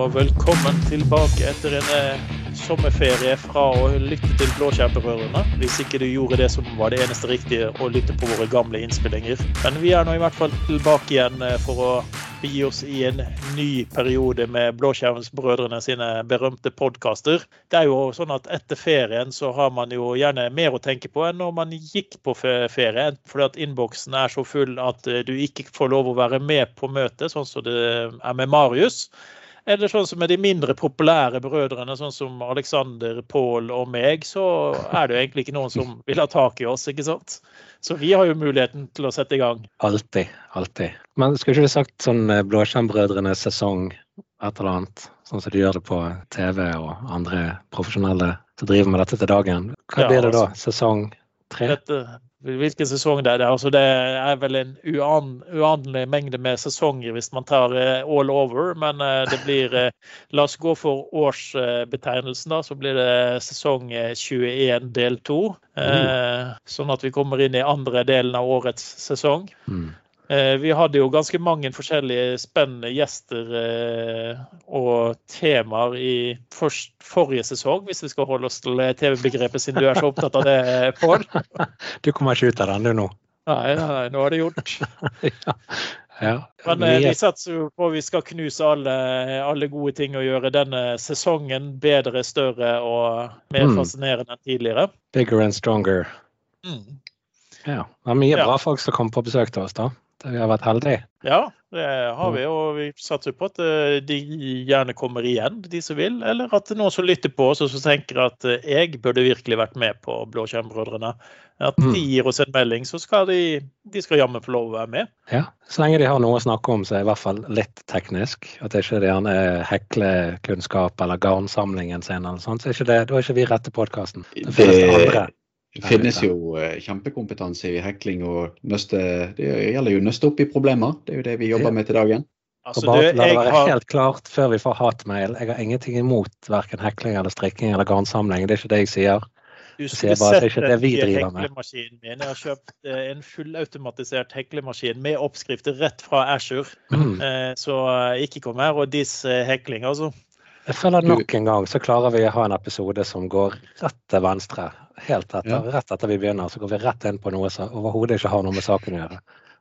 og velkommen tilbake etter en eh, sommerferie fra å lytte til Blåskjermbrødrene. Hvis ikke du gjorde det som var det eneste riktige, å lytte på våre gamle innspillinger. Men vi er nå i hvert fall tilbake igjen eh, for å begi oss i en ny periode med Blåskjermsbrødrene sine berømte podkaster. Det er jo sånn at etter ferien så har man jo gjerne mer å tenke på enn når man gikk på ferie. Fordi at innboksen er så full at eh, du ikke får lov å være med på møtet, sånn som det er med Marius. Eller sånn som med de mindre populære brødrene, sånn som Alexander, Pål og meg, så er det jo egentlig ikke noen som vil ha tak i oss, ikke sant? Så vi har jo muligheten til å sette i gang. Alltid. Alltid. Men skulle ikke du sagt sånn Blåskjermbrødrenes sesong et eller annet? Sånn som de gjør det på TV og andre profesjonelle som driver med dette til dagen. Hva blir det da? Altså, Sesong tre? Dette, hvilken sesong det er. Altså, det er vel en uanelig mengde med sesonger hvis man tar uh, all over, men uh, det blir uh, La oss gå for årsbetegnelsen, da. Så blir det sesong 21 del 2. Mm. Sånn at vi kommer inn i andre delen av årets sesong. Mm. Eh, vi hadde jo ganske mange forskjellige spennende gjester eh, og temaer i forrige sesong, hvis vi skal holde oss til TV-begrepet, siden du er så opptatt av det, Pål. Du kommer ikke ut av den, du nå? Nei, nei, nå er det gjort. ja. Ja. Men eh, vi satser jo på at vi skal knuse alle, alle, gode ting og gjøre denne sesongen bedre, større og mer mm. fascinerende enn tidligere. Bigger and stronger. Mm. Ja. Det er mye ja. bra folk som kommer på besøk til oss, da. Vi har vært heldige. Ja, det har vi. Og vi satser på at eh, de gjerne kommer igjen, de som vil. Eller at noen som lytter på oss og som tenker at eh, jeg burde virkelig vært med på Blåskjermbrødrene. At mm. de gir oss en melding, så skal de, de skal jammen få lov å være med. Ja, så lenge de har noe å snakke om som er i hvert fall litt teknisk. At det ikke er gjerne heklekunnskap eller garnsamlingen sin eller sånt, så er det, da er ikke vi rette podkasten. Det finnes det andre det finnes jo eh, kjempekompetanse i hekling og nøste Det gjelder jo å nøste opp i problemer. Det er jo det vi jobber med til dagen. Altså, og bare la det være har... helt klart før vi får hatmail, jeg har ingenting imot verken hekling eller strikking eller garnsamling. Det er ikke det jeg sier. Du skulle sett det er det heklemaskinen min. Jeg har kjøpt eh, en fullautomatisert heklemaskin med oppskrifter rett fra Ashur. Mm. Eh, så ikke kom her og diss hekling, altså. Jeg føler nok en gang så klarer vi å ha en episode som går rett til venstre. Helt etter, ja. Rett etter vi begynner, så går vi rett inn på noe som overhodet ikke har noe med saken å gjøre.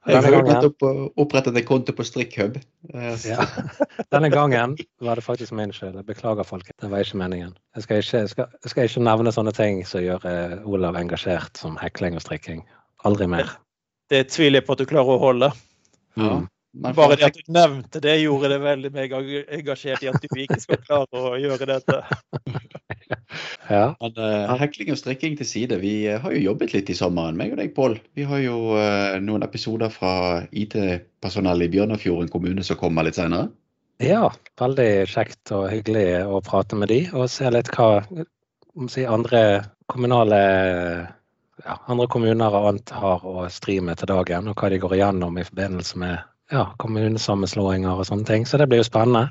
Jeg har nettopp opprettet en konto på StrikkHub. Ja. Denne gangen var det faktisk min skyld. Beklager, folk, Det var ikke meningen. Jeg skal ikke, jeg skal, jeg skal ikke nevne sånne ting som gjør eh, Olav engasjert som hekling og strikking. Aldri mer. Det, det tviler jeg på at du klarer å holde. Ja. Mm. Bare det at du nevnte det, gjorde det veldig meg engasjert i at du ikke skal klare å gjøre dette. ja. Men uh, hekling og strikking til side. Vi uh, har jo jobbet litt i sommeren, meg og deg, Pål. Vi har jo uh, noen episoder fra IT-personell i Bjørnafjorden kommune som kommer litt senere. Ja, veldig kjekt og hyggelig å prate med de, og se litt hva si, andre kommunale ja, andre kommuner og annet har å stri med til dagen, og hva de går igjennom i forbindelse med ja, kommunesammenslåinger og sånne ting. Så det blir jo spennende.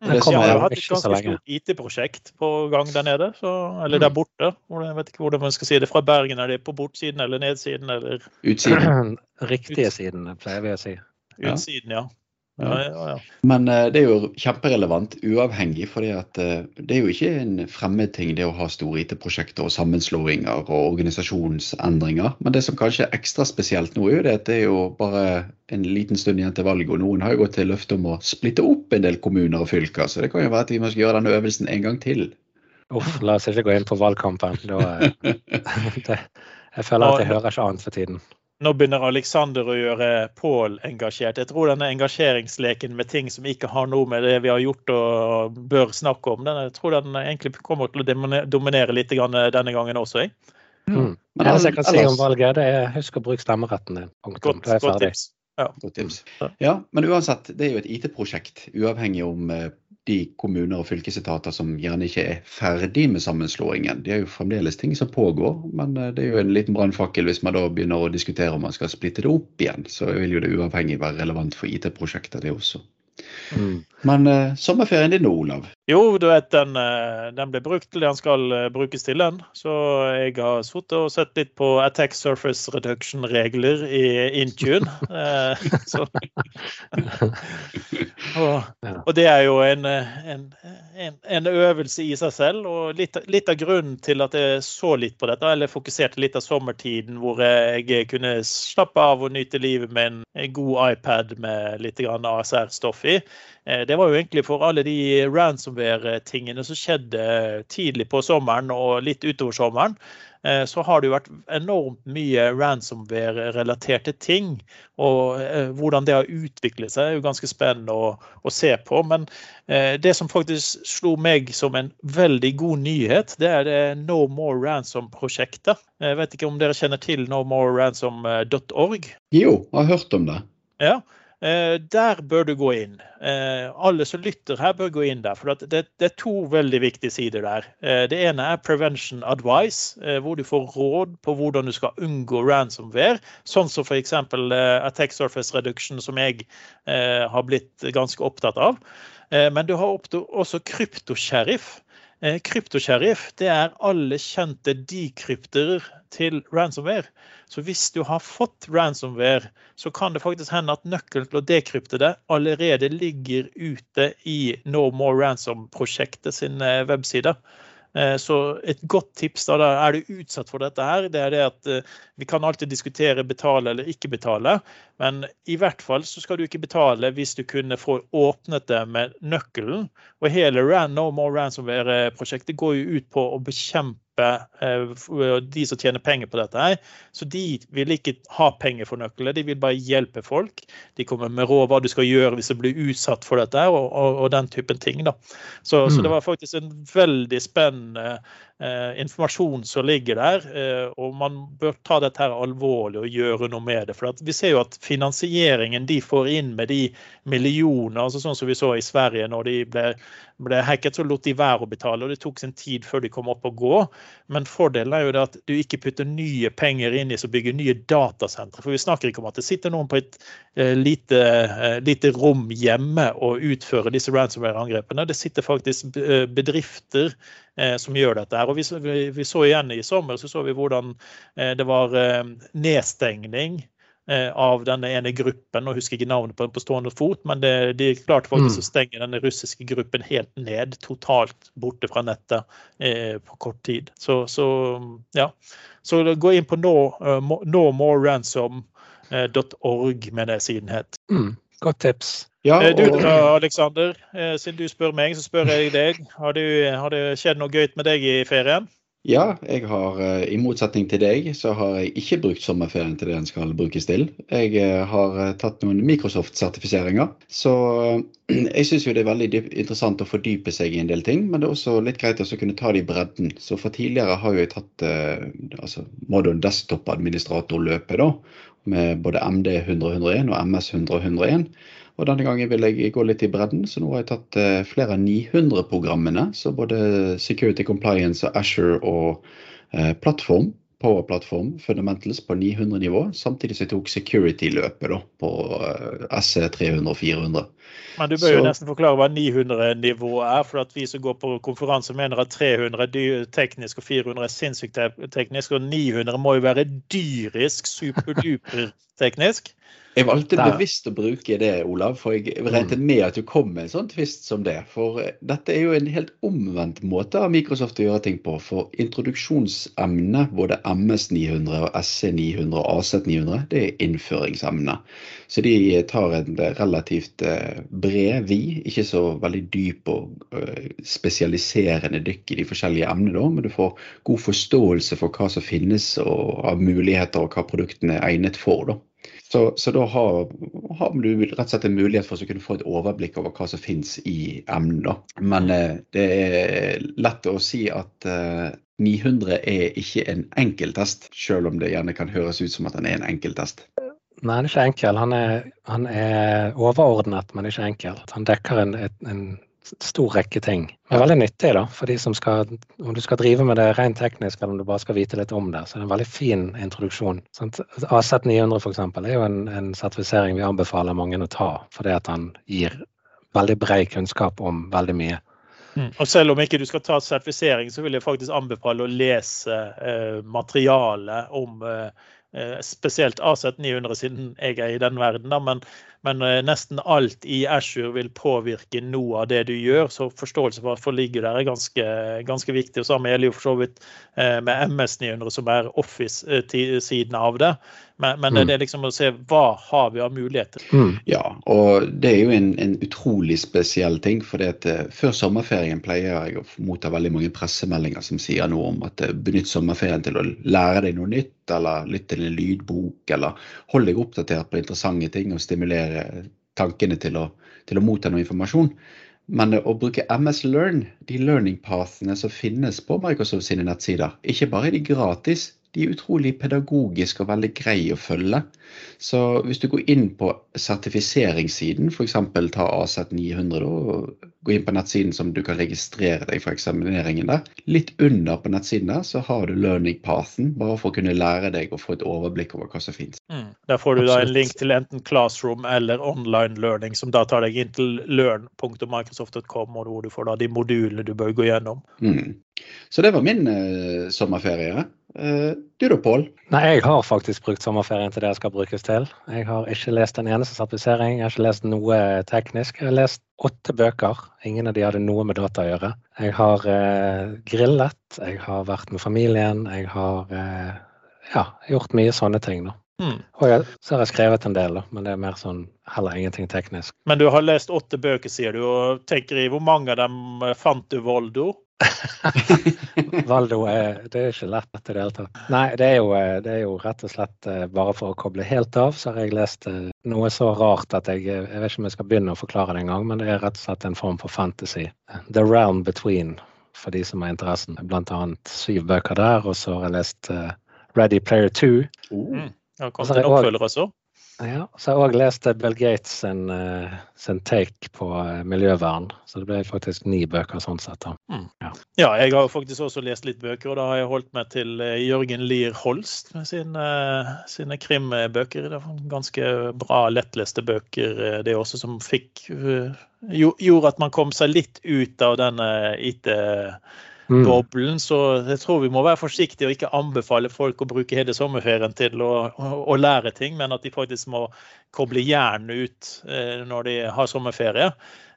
Det mm. kommer ja, har hatt et ganske stort IT-prosjekt på gang der nede, så, eller der mm. borte. Jeg vet ikke hvordan man skal si det. Fra Bergen, er det på bortsiden eller nedsiden? Eller? Utsiden. Riktige siden, pleier vi å si. Utsiden, ja. Ja, ja, ja. Men uh, det er jo kjemperelevant uavhengig, for uh, det er jo ikke en fremmed ting det å ha store IT-prosjekter og sammenslåinger og organisasjonsendringer. Men det som kanskje er ekstra spesielt nå, er jo det at det er jo bare en liten stund igjen til valget. Og noen har jo gått til løfte om å splitte opp en del kommuner og fylker. Så det kan jo være at vi må gjøre denne øvelsen en gang til. Uff, la oss ikke gå inn på valgkampen. Da, eh, det, jeg føler at jeg hører ikke annet for tiden nå begynner Alexander å gjøre Pål engasjert. Jeg tror denne engasjeringsleken med ting som ikke har noe med det vi har gjort og bør snakke om, den, jeg tror den egentlig kommer til å dominere litt denne gangen også. Jeg. Mm. Men det jeg kan si om valget, det er husk å bruke stemmeretten din. Godt, godt tips. Ja. Godt tips. Ja, men uansett, det er jo et IT-prosjekt, uavhengig om eh, de kommuner og fylkesetater som gjerne ikke er ferdig med sammenslåingen. Det er jo fremdeles ting som pågår, men eh, det er jo en liten brannfakkel hvis man da begynner å diskutere om man skal splitte det opp igjen. Så vil jo det uavhengig være relevant for IT-prosjekter, det også. Mm. Men uh, sommerferien din nå, Olav? Jo, du vet, den, eh, den, ble brukt til det den skal uh, brukes til, den. Så jeg har sittet og sett litt på attack surface reduction-regler i Intune. og, og, det er jo en, en, en, en, øvelse i seg selv. Og litt, litt, av grunnen til at jeg så litt på dette, eller fokuserte litt av sommertiden hvor jeg kunne slappe av og nyte livet med en god iPad med litt ASR-stoff i, Eh, det var jo egentlig for alle de ransomware-tingene som skjedde tidlig på sommeren og litt utover sommeren. Eh, så har det jo vært enormt mye ransomware-relaterte ting. Og eh, hvordan det har utviklet seg, er jo ganske spennende å, å, se på. Men det som faktisk slo meg som en veldig god nyhet, det er det No More Ransom-prosjektet. Jeg vet ikke om dere kjenner til nomoreransom.org? Jo, jeg har hørt om det. Ja, Eh, der bør du gå inn. Eh, alle som lytter her, bør gå inn der. For det, det er to veldig viktige sider der. Eh, det ene er prevention advice, hvor du får råd på hvordan du skal unngå ransomware. Sånn som f.eks. attack surface reduction, som jeg har blitt ganske opptatt av. Men du har også kryptosheriff. Kryptosheriff det er alle kjente dekrypterer til ransomware. Så hvis du har fått ransomware, så kan det faktisk hende at nøkkelen til å dekrypte det allerede ligger ute i No More Ransom-prosjektet sin eh, webside. Eh, så et godt tips da, er du utsatt for dette her, det er det at eh, vi kan alltid diskutere betale eller ikke betale, men i hvert fall så skal du ikke betale hvis du kunne få åpnet det med nøkkelen. Og hele No More Ransomware-prosjektet går jo ut på å bekjempe eh, de som tjener penger på dette. her. Så de vil ikke ha penger for nøkler, de vil bare hjelpe folk. De kommer med råd hva du skal gjøre hvis du blir utsatt for dette og, og, og den typen ting. Da. Så, mm. så, det var faktisk en veldig spennende eh, informasjon som ligger der. Eh, og man bør ta dette her alvorlig og gjøre noe med det. For vi ser jo at finansieringen de får inn med de millioner, altså sånn som vi så i Sverige når de ble, ble hacket, så lot de være å betale. og Det tok sin tid før de kom opp og gå. Men fordelen er jo det at du ikke putter nye penger inn i å bygger nye datasentre. For vi snakker ikke om at det sitter noen på et eh, lite, eh, lite rom hjemme og utfører disse ransomware-angrepene. Det sitter faktisk eh, bedrifter Eh, som gjør dette. her. Og vi, vi, så igjen i sommer så så vi hvordan eh, det var nedstengning av denne ene gruppen. Nå husker jeg ikke navnet på den på stående fot, men det, de klarte faktisk mm. å stenge denne russiske gruppen helt ned. Totalt borte fra nettet eh, på kort tid. Så, så, ja. Så gå inn på no, uh, nomoreransom.org, med det siden het. Mm. Godt tips. Ja, og... du da, Aleksander. Eh, siden du spør meg, så spør jeg deg. Har, du, har det skjedd noe gøy med deg i ferien? Ja, jeg har, eh, i motsetning til deg, så har jeg ikke brukt sommerferien til det den skal brukes til. Jeg har tatt noen Microsoft-sertifiseringer. Så jeg syns jo det er veldig interessant å fordype seg i en del ting, men det er også litt greit å kunne ta det i bredden. Så for tidligere har jeg tatt altså, Modern Desktop-administratorløpet, da, med både MD 100 101 og MS 100 101. Og denne gangen vil jeg gå litt i bredden, så nå har jeg tatt eh, flere av 900-programmene. Så både Security Compliance og Asher og eh, plattform, Power Platform Fundamentals på 900-nivå. Samtidig som jeg tok security-løpet på eh, SE 300 og 400. Men du bør så, jo nesten forklare hva 900-nivået er. For at vi som går på konferanse mener at 300 er teknisk og 400 er sinnssykt teknisk. Og 900 må jo være dyrisk superduper teknisk. Jeg valgte bevisst å bruke det, Olav, for jeg regnet mm. med at du kom med en sånn twist som det. For eh, dette er jo en helt omvendt måte av Microsoft å gjøre ting på. For introduksjonsemnet, både MS900 og SC900 og AZ900, det er innføringsemne. Så de tar en relativt eh, bred vi, ikke så veldig dyp og eh, spesialiserende dykk i de forskjellige emnene, men du får god forståelse for hva som finnes av muligheter, og hva produktene er egnet for. da. Så, så da har, har, du rett og slett en mulighet for å kunne få et overblikk over hva som finnes i emnet. Men eh, det er lett å si at eh, 900 er ikke en enkel test, selv om det gjerne kan høres ut som at den er en enkel test. Nei, han er ikke enkel. Han er, han er overordnet, men ikke enkel. Han dekker en, en stor rekke ting. Det er veldig nyttig da, for de som skal, om du skal drive med det rent teknisk eller om du bare skal vite litt om det. Så det er en veldig fin introduksjon. AZ900 f.eks. er jo en, en sertifisering vi anbefaler mange å ta, fordi at han gir veldig bred kunnskap om veldig mye. Mm. Og selv om ikke du skal ta sertifisering, så vil jeg faktisk anbefale å lese eh, materialet om eh, eh spesielt AZ900, siden jeg er i den verden. da, Men, men eh, nesten alt i Ashore vil påvirke noe av det du gjør. Så forståelse for hvorfor ligger der er ganske, ganske viktig. Og samme gjelder jo for så vidt eh, med MS900, som er Office-siden av det. Men, men mm. det er liksom å se hva har vi av muligheter. Mm. Ja, og det er jo en, en utrolig spesiell ting. For uh, før sommerferien pleier jeg å motta veldig mange pressemeldinger som sier noe om at benytt sommerferien til å lære deg noe nytt, eller lytte til en lydbok, eller hold deg oppdatert på interessante ting og stimulere tankene til å, til å motta noe informasjon. Men å bruke MS Learn, de learning pathene som finnes på Microsoft sine nettsider, ikke bare er de gratis, de er utrolig pedagogiske og veldig greie å følge. Så hvis du går inn på sertifiseringssiden, f.eks. ta AZ900 og gå inn på nettsiden som du kan registrere deg for eksamineringen der. Litt under på nettsiden der så har du learning pathen, bare for å kunne lære deg å få et overblikk over hva som finnes. Mm. Der får du da en link til enten Classroom eller online learning, som da tar deg inn til learn.microsoft.com, og hvor du får da de modulene du bør gå gjennom. Mm. Så det var min uh, sommerferie. Uh, du da, Pål? Nei, jeg har faktisk brukt sommerferien til det jeg skal brukes til. Jeg har ikke lest en eneste sertifisering, jeg har ikke lest noe teknisk. Jeg har lest åtte bøker. Ingen av de hadde noe med data å gjøre. Jeg har uh, grillet, jeg har vært med familien, jeg har uh, ja, gjort mye sånne ting. da. Mm. Og jeg, så har jeg skrevet en del, men det er mer sånn heller ingenting teknisk. Men du har lest åtte bøker, sier du, og tenker i hvor mange av dem fant du Voldo? Valdo er, det er ikke lett i det hele tatt. Nei, det er, jo, eh, det er, jo, rett og slett eh, bare for å koble helt av, så har jeg lest eh, noe så rart at jeg, jeg vet ikke om jeg skal begynne å forklare det engang, men det er rett og slett en form for fantasy. The Realm Between, for de som har interessen. Blant annet syv bøker der, og så har jeg lest Ready Player 2. Mm. Ja, kanskje det en oppfølger også? Ja, så har jeg òg lest Bill Gates sin, uh, sin, take på uh, miljøvern. Så det ble faktisk ni bøker sånn sett. Mm. Ja. ja. jeg har faktisk også lest litt bøker, og da har jeg holdt meg til uh, Jørgen Lier Holst med sine, sine krimbøker. Det var ganske bra, lettleste bøker, det også, som fikk Gjorde at man kom seg litt ut av denne IT- mm. boblen. Så jeg tror vi må være forsiktige og ikke anbefale folk å bruke hele sommerferien til å, å, å lære ting, men at de faktisk må koble hjernen ut eh, når de har sommerferie.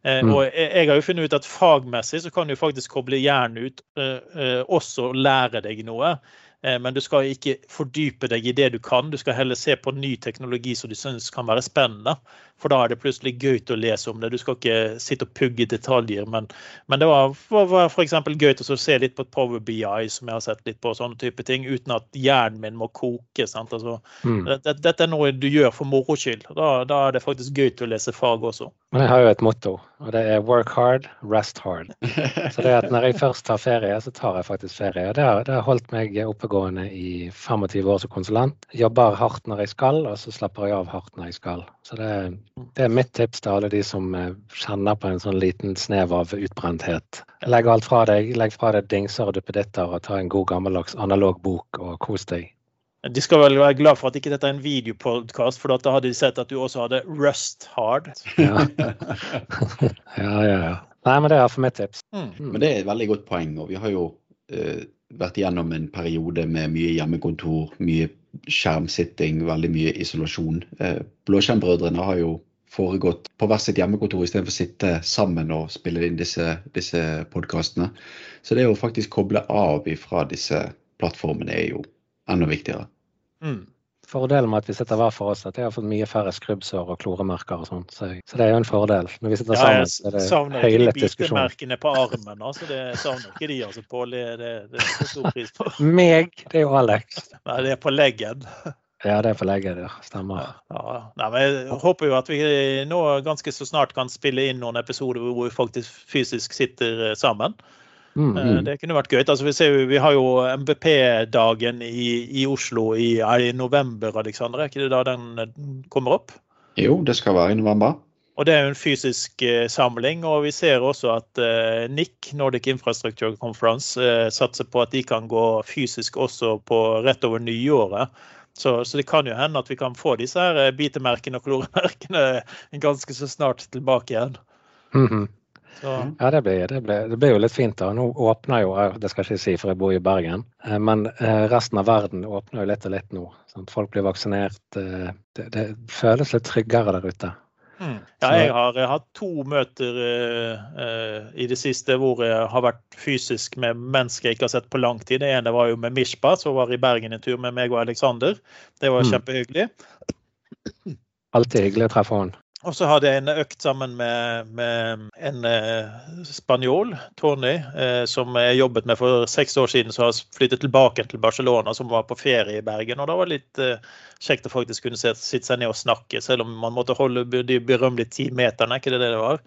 Eh, mm. Og jeg, jeg, har jo funnet ut at fagmessig så kan du faktisk koble hjernen ut eh, eh også lære deg noe. Eh, men du skal ikke fordype deg i det du kan, du skal heller se på ny teknologi som du syns kan være spennende. For da er det plutselig gøy å lese om det. Du skal ikke sitte og pugge detaljer. Men, men det var, var f.eks. gøy å se litt på Power BI, som jeg har sett litt på, sånne type ting, uten at hjernen min må koke. Altså, mm. dette, dette, er noe du gjør for moro skyld. Da, da, er det faktisk gøy å lese fag også. Men jeg har jo et motto, og det er 'work hard, rest hard'. Så det at når jeg først tar ferie, så tar jeg faktisk ferie. Og det har, det har holdt meg oppegående i 25 år som konsulent. Jobber hardt når jeg skal, og så slapper jeg av hardt når jeg skal. Så det, det, er mitt tips til alle de som eh, kjenner på en sånn liten snev av utbrenthet. Legg alt fra deg. Legg fra deg dingser og duppeditter og ta en god gammeldags analog bok og kos deg. De skal vel være glad for at ikke dette er en videopodkast, for da hadde de sett at du også hadde Rust Hard. Ja, ja, ja. ja. Nei, men det er for mitt tips. Mm. Men det er et veldig godt poeng. og Vi har jo uh, vært gjennom en periode med mye hjemmekontor, mye skjermsitting, veldig mye isolasjon. Eh, Blåskjermbrødrene har jo foregått på hvert sitt hjemmekontor istedenfor å sitte sammen og spille inn disse, disse podkastene. Så det å faktisk koble av fra disse plattformene er jo enda viktigere. Mm. Fordelen med at vi sitter hver for oss, at jeg har fått mye færre skrubbsår og kloremerker og sånt. Så, så, det er jo en fordel. Når vi sitter sammen, det diskusjon. Jeg savner ikke bitemerkene på armen. altså Det savner ikke de, altså, Pål. Det, det, det er stor pris på. Meg, det er jo Alex. Nei, det er på leggen. Ja, det er på leggen, ja. Stemmer. Ja, ja. Nei, men jeg håper jo at vi nå ganske så snart kan spille inn noen episoder hvor vi faktisk fysisk sitter eh, sammen. Mm, eh, mm. Det kunne vært gøy. Altså, vi, ser, vi, har jo MBP-dagen i, i, Oslo i, i, november, Alexander. Er ikke det da den eh, kommer opp? Jo, det skal være i november. Og Det er jo en fysisk eh, samling. og Vi ser også at eh, NIC, Nordic Infrastructure Conference, eh, satser på at de kan gå fysisk også på rett over nyåret. Så, så, det kan jo hende at vi kan få disse her bitemerkene og kloremerkene ganske så snart tilbake igjen. Mhm. Så, Ja, det blir, det, blir, det blir jo litt fint. da. Nå åpner jo, eh, det skal jeg ikke si for jeg bor i Bergen, eh, men eh, resten av verden åpner jo litt og litt nå. Sant? Folk blir vaksinert. Det, det føles litt tryggere der ute. mm. ja, jeg har hatt to møter eh, i det siste hvor jeg har vært fysisk med mennesker jeg ikke har sett på lang tid. Det ene var jo med Mishpa, som var i Bergen en tur med meg og Aleksander. Det var Mm. kjempehyggelig. Alltid hyggelig å treffe henne. Og så hadde jeg en økt sammen med, med en eh, spanjol, Tony, eh, som jeg jobbet med for seks år siden. som har flyttet tilbake til Barcelona, som var på ferie i Bergen. Og da var det litt eh, kjekt å faktisk kunne sitte seg ned og snakke, selv om man måtte holde de berømmelige ti meterne. Er ikke det det det var?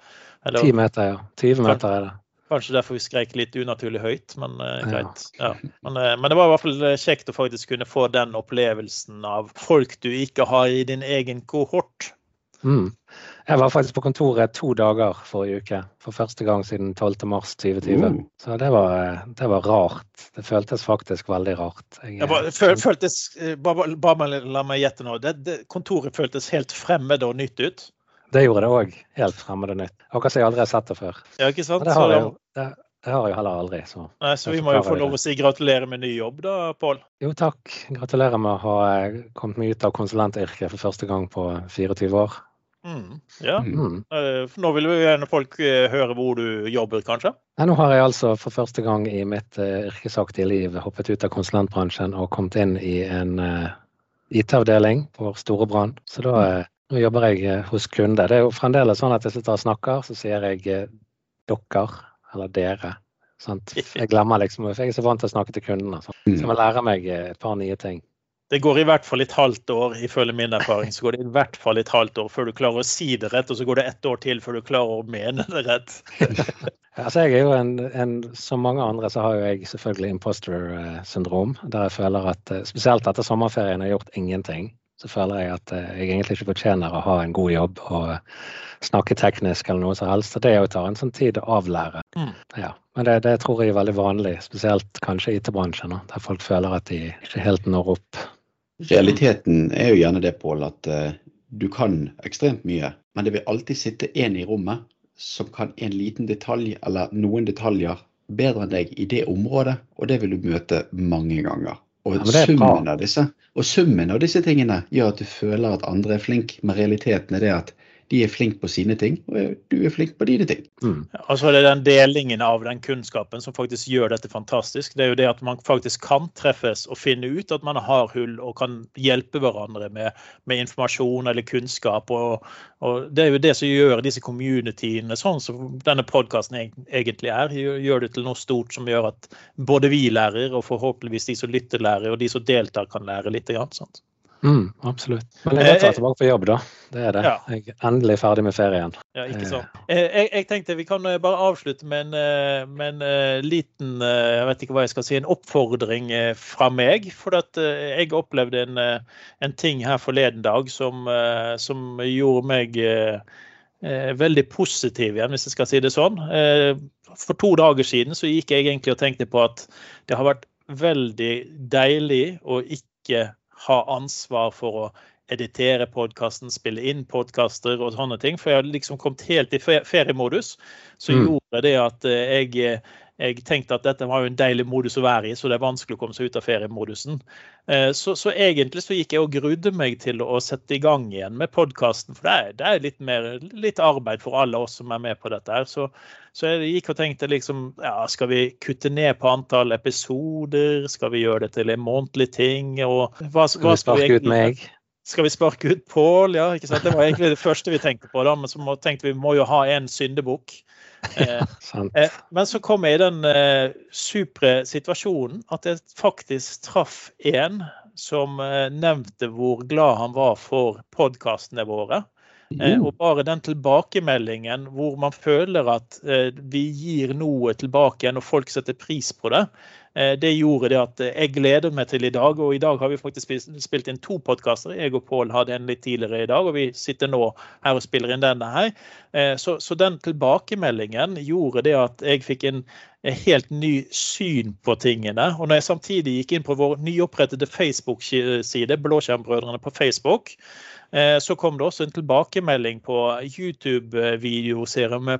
Eller, Ti meter, ja. 20 meter er det. Kanskje derfor vi skreik litt unaturlig høyt, men eh, greit. Ja. Men, eh, men det var i hvert fall kjekt å faktisk kunne få den opplevelsen av folk du ikke har i din egen kohort. Mm. Jeg var faktisk på kontoret to dager forrige uke. For første gang siden 12. mars 2020. Oh. Så det var, det var rart. Det føltes faktisk veldig rart. Jeg, Jeg bare, føl, føltes, eh, bare, bare la meg gjette nå. Det, det, kontoret føltes helt fremmed og nytt ut. det gjorde det òg. Helt fremmed og nytt. Akkurat som jeg aldri har sett det før. Ja, ikke sant? Det har jo- det, det har jeg heller aldri. Så. nei, så vi må jo få lov å si gratulerer med ny jobb, da, Pål. Jo, takk. Gratulerer med å ha eh, kommet meg ut av konsulentyrket for første gang på 24 år. Mm, ja. Mm. Eh, Nå vil jo gjerne folk eh, høre hvor du jobber, kanskje? Nei, nå har jeg altså for første gang i mitt uh, yrkesaktige liv hoppet ut av konsulentbransjen og kommet inn i en uh, IT-avdeling for Storebrand. Så da eh, nå jobber jeg eh, hos kunde. Det er jo fremdeles sånn at jeg sitter og snakker, så sier jeg 'dokker'. Eller dere. Sant? Jeg glemmer liksom, for jeg er så vant til å snakke til kundene. Så Mm. jeg må lære meg eh, et par nye ting. Det går i hvert fall et halvt år, ifølge min erfaring, så går det i hvert fall et halvt år før du klarer å si det rett, og så går det ett år til før du klarer å mene det rett. Altså, jeg er jo en, en, Som mange andre så har jo jeg selvfølgelig imposter-syndrom. Der jeg føler at eh, spesielt etter sommerferien har jeg gjort ingenting. Så føler jeg at eh, jeg egentlig ikke fortjener å ha en god jobb og snakke teknisk eller noe som helst. Så det er jo tar en sånn tid å avlære. Mm. Ja. Men det, det tror jeg er veldig vanlig, spesielt kanskje i IT-bransjen, der folk føler at de ikke helt når opp. Realiteten er jo gjerne det, Pål, at uh, du kan ekstremt mye, men det vil alltid sitte en i rommet som kan en liten detalj eller noen detaljer bedre enn deg i det området, og det vil du møte mange ganger. Og Ja, summen av disse og summen av disse tingene gjør at du føler at andre er flink, men realiteten er det at de er flinke på sine ting, og du er flink på dine ting. Mm. Altså det er den delingen av den kunnskapen som faktisk gjør dette fantastisk. Det er jo det at man faktisk kan treffes og finne ut at man har hull og kan hjelpe hverandre med, med informasjon eller kunnskap. Og, og Det er jo det som gjør disse communityene sånn som denne podkasten egentlig er. Gjør, det til noe stort som gjør at både vi lærer, og forhåpentligvis de som lytter lærer, og de som deltar kan lære litt. Grann, sant? Mm, absolutt. Men jeg er godt tilbake på jobb, da. Det er det. Ja. Jeg er endelig ferdig med ferien. Ja, ikke sant. Eh, Jeg, jeg tenkte vi kan eh, bare avslutte med en, eh, med en eh, liten eh, jeg vet ikke hva jeg skal si, en oppfordring eh, fra meg. For at eh, jeg opplevde en, eh, en ting her forleden dag som, eh, som gjorde meg eh, eh, veldig positiv igjen, hvis jeg skal si det sånn. Eh, For to dager siden så gikk jeg egentlig og tenkte på at det har vært veldig deilig å ikke ha ansvar for å editere podkasten, spille inn podkaster og sånne ting. For jeg hadde liksom kommet helt i feriemodus. Så Mm. gjorde det at eh, jeg, eh, jeg tenkte at dette var jo en deilig modus å være i, så det er vanskelig å komme seg ut av feriemodusen. Eh, Så, så egentlig så gikk jeg og grudde meg til å sette i gang igjen med podkasten. For det er, det er litt, mer, litt arbeid for alle oss som er med på dette. her. Så, så jeg gikk og tenkte liksom ja, Skal vi kutte ned på antall episoder? Skal vi gjøre det til en månedlig ting? Og hva, Skal vi ut egentlig- meg? Skal vi sparke ut Pål? Ja, ikke sant? Det var egentlig det første vi tenkte på. da, Men så må, tenkte vi må jo ha en syndebukk. Eh, eh, men så kom jeg i den eh, supre situasjonen at jeg faktisk traff en som eh, nevnte hvor glad han var for podkastene våre. Eh, og bare den tilbakemeldingen hvor man føler at eh, vi gir noe tilbake igjen, og folk setter pris på det, det gjorde det at eh, jeg gleder meg til i dag. Og i dag har vi faktisk spilt, inn to podkaster. Jeg og Pål hadde en litt tidligere i dag, og vi sitter nå her og spiller inn denne her. Eh, så, så den tilbakemeldingen gjorde det at jeg fikk en helt ny syn på tingene. Og når jeg samtidig gikk inn på vår nyopprettede Facebook-side, Blåskjermbrødrene på Facebook, Eh, så kom det også en tilbakemelding på YouTube-videoserien med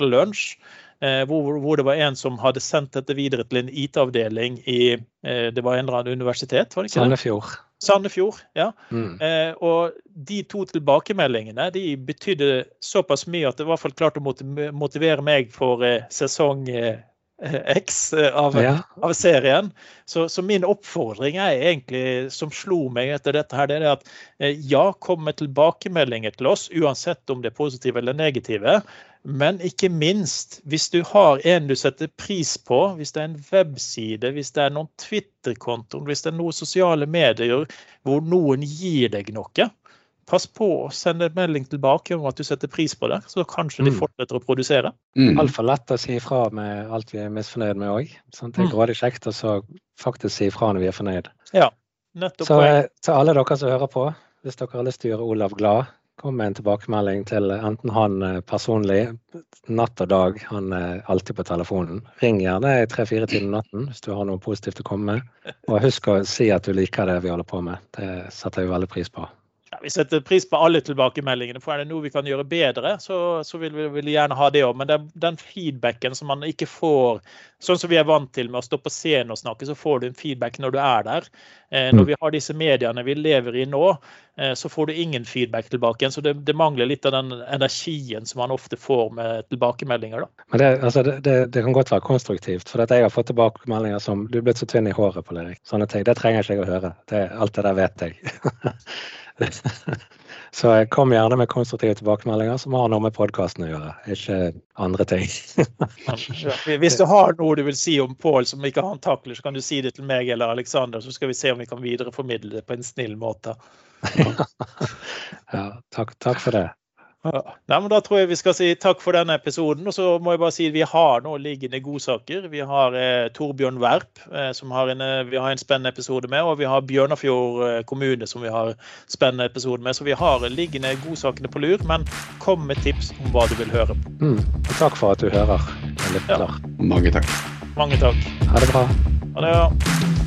lunsj. Eh, hvor, hvor, det var en som hadde sendt dette videre til en IT-avdeling i eh, det var en eller annen universitet? var det ikke Sandefjord. Sandefjord, ja. Mm. Eh, og de to tilbakemeldingene de betydde såpass mye at det hvert fall klarte å motivere meg for eh, sesong eh, X av, ja. av serien. Så, så, min oppfordring er egentlig, som slo meg etter dette, her, det er at ja, kom med tilbakemeldinger til oss, uansett om det er positive eller negative. Men ikke minst, hvis du har en du setter pris på, hvis det er en webside, hvis det er noen Twitter-konto, hvis det er noen sosiale medier hvor noen gir deg noe, pass på å sende en melding tilbake om at du setter pris på det, så kanskje de mm. fortsetter å produsere. Mm. Altfor lett å si ifra med alt vi er misfornøyd med òg. Det er mm. grådig kjekt å faktisk si ifra når vi er fornøyd. Ja, nettopp. Så eh, til alle dere som hører på, hvis dere har lyst til å gjøre Olav glad, kom med en tilbakemelding til enten han eh, personlig, natt og dag, han er alltid på telefonen. Ring gjerne i tre-fire tider natten hvis du har noe positivt å komme med. Og husk å si at du liker det vi holder på med. Det setter jeg veldig pris på. Ja, vi setter pris på alle tilbakemeldingene. for Er det noe vi kan gjøre bedre, så, så vil vi vil gjerne ha det òg. Men den, den, feedbacken som man ikke får Sånn som vi er vant til med å stå på scenen og snakke, så får du en feedback når du er der. Eh, når mm. vi har disse mediene vi lever i nå, eh, så får du ingen feedback tilbake igjen. Så det, det, mangler litt av den energien som man ofte får med tilbakemeldinger. Da. Men det, altså, det, det kan godt være konstruktivt. For jeg har fått tilbakemeldinger som 'du er blitt så tynn i håret', Pål Erik. Sånne ting. Det trenger ikke jeg å høre. alt det der vet jeg. Så kom gjerne med konstruktive tilbakemeldinger som har noe med podkasten å gjøre, ikke andre ting. Hvis du har noe du vil si om Pål som ikke han takler, så kan du si det til meg eller Aleksander, så skal vi se om vi kan videreformidle det på en snill måte. ja, takk, takk for det. Ja. Nei, men Da tror jeg vi skal si takk for denne episoden. Og så må jeg bare si at vi har nå liggende godsaker. Vi har eh, Torbjørn Verp, eh, som har en, eh, vi har en spennende episode med. Og vi har Bjørnafjord eh, kommune, som vi har spennende episode med. Så vi har liggende godsakene på lur. Men kom med tips om hva du vil høre på. Mm. Takk for at du hører. Ja. Mange takk. Mange takk. Ha det bra. Ha det, ja.